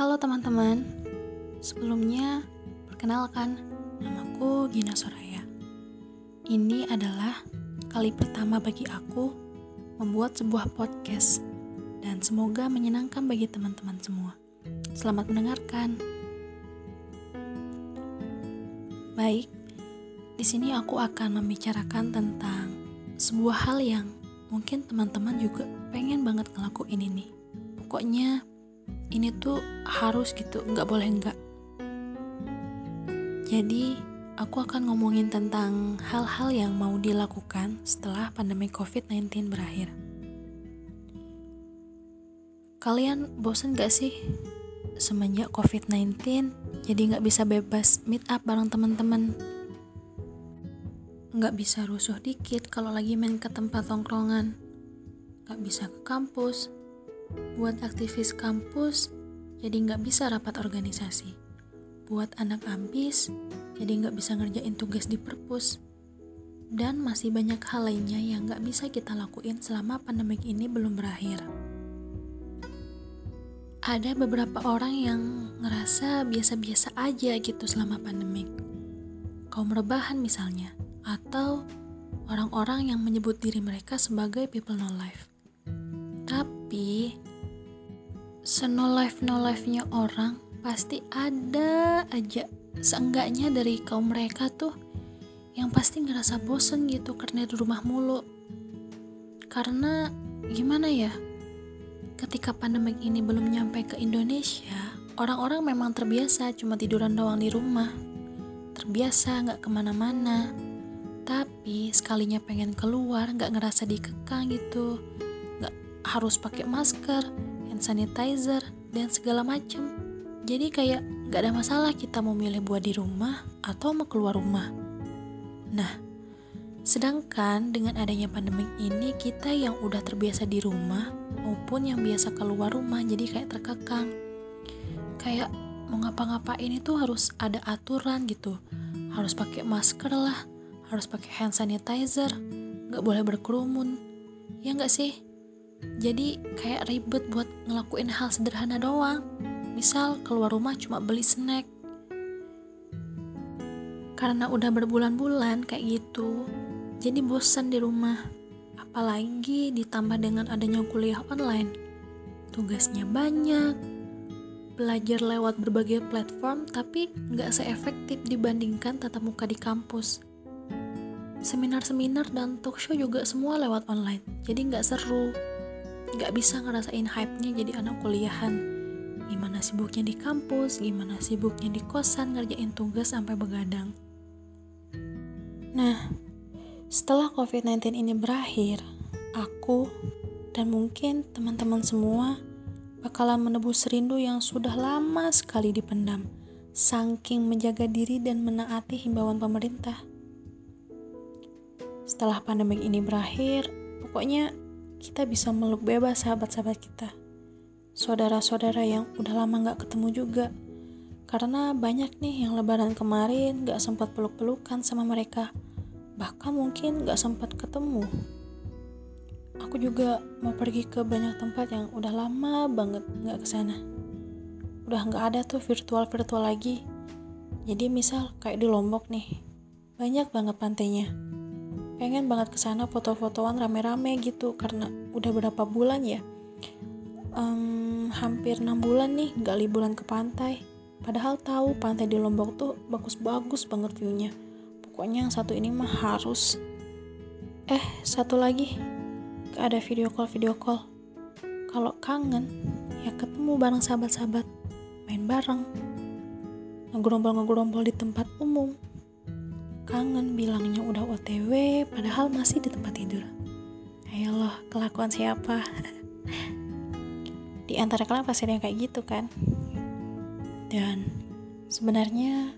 Halo teman-teman, sebelumnya perkenalkan namaku Gina Soraya. Ini adalah kali pertama bagi aku membuat sebuah podcast dan semoga menyenangkan bagi teman-teman semua. Selamat mendengarkan. Baik, di sini aku akan membicarakan tentang sebuah hal yang mungkin teman-teman juga pengen banget ngelakuin ini. Pokoknya ini tuh harus gitu nggak boleh nggak jadi aku akan ngomongin tentang hal-hal yang mau dilakukan setelah pandemi COVID-19 berakhir. Kalian bosen gak sih? Semenjak COVID-19, jadi nggak bisa bebas meet up bareng teman-teman. Nggak bisa rusuh dikit kalau lagi main ke tempat tongkrongan. Nggak bisa ke kampus, Buat aktivis kampus, jadi nggak bisa rapat organisasi. Buat anak ambis, jadi nggak bisa ngerjain tugas di perpus. Dan masih banyak hal lainnya yang nggak bisa kita lakuin selama pandemik ini belum berakhir. Ada beberapa orang yang ngerasa biasa-biasa aja gitu selama pandemik. Kaum rebahan misalnya, atau orang-orang yang menyebut diri mereka sebagai people no life. Tapi seno life no life-nya orang pasti ada aja seenggaknya dari kaum mereka tuh yang pasti ngerasa bosen gitu karena di rumah mulu. Karena gimana ya? Ketika pandemik ini belum nyampe ke Indonesia, orang-orang memang terbiasa cuma tiduran doang di rumah. Terbiasa nggak ke mana-mana. Tapi sekalinya pengen keluar nggak ngerasa dikekang gitu harus pakai masker, hand sanitizer, dan segala macem. Jadi kayak gak ada masalah kita mau milih buat di rumah atau mau keluar rumah. Nah, sedangkan dengan adanya pandemi ini kita yang udah terbiasa di rumah maupun yang biasa keluar rumah jadi kayak terkekang. Kayak mau ngapa-ngapain itu harus ada aturan gitu. Harus pakai masker lah, harus pakai hand sanitizer, gak boleh berkerumun. Ya nggak sih? Jadi kayak ribet buat ngelakuin hal sederhana doang. Misal keluar rumah cuma beli snack. Karena udah berbulan-bulan kayak gitu jadi bosan di rumah. Apalagi ditambah dengan adanya kuliah online. Tugasnya banyak belajar lewat berbagai platform tapi nggak seefektif dibandingkan tatap muka di kampus. Seminar-seminar dan talk show juga semua lewat online jadi nggak seru gak bisa ngerasain hype-nya jadi anak kuliahan gimana sibuknya di kampus, gimana sibuknya di kosan ngerjain tugas sampai begadang. Nah, setelah COVID-19 ini berakhir, aku dan mungkin teman-teman semua bakalan menebus rindu yang sudah lama sekali dipendam, saking menjaga diri dan menaati himbauan pemerintah. Setelah pandemi ini berakhir, pokoknya kita bisa meluk bebas sahabat-sahabat kita. Saudara-saudara yang udah lama gak ketemu juga. Karena banyak nih yang lebaran kemarin gak sempat peluk-pelukan sama mereka. Bahkan mungkin gak sempat ketemu. Aku juga mau pergi ke banyak tempat yang udah lama banget gak ke sana. Udah gak ada tuh virtual-virtual lagi. Jadi misal kayak di Lombok nih, banyak banget pantainya pengen banget ke sana foto-fotoan rame-rame gitu karena udah berapa bulan ya? Um, hampir enam bulan nih nggak liburan ke pantai. Padahal tahu pantai di Lombok tuh bagus-bagus banget viewnya. Pokoknya yang satu ini mah harus. Eh satu lagi. Ada video call video call. Kalau kangen ya ketemu bareng sahabat-sahabat. Main bareng. Ngegerombol-ngegerombol di tempat umum kangen bilangnya udah OTW padahal masih di tempat tidur. Ayolah, kelakuan siapa? di antara kalian pasti ada yang kayak gitu kan? Dan sebenarnya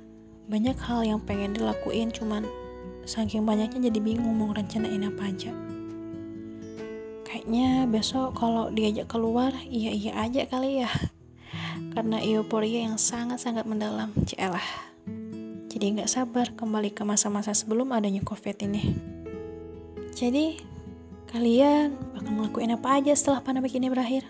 banyak hal yang pengen dilakuin cuman saking banyaknya jadi bingung mau rencanain apa aja. Kayaknya besok kalau diajak keluar iya-iya aja kali ya. Karena euforia yang sangat-sangat mendalam. Cielah jadi nggak sabar kembali ke masa-masa sebelum adanya covid ini. Jadi kalian bakal ngelakuin apa aja setelah pandemi ini berakhir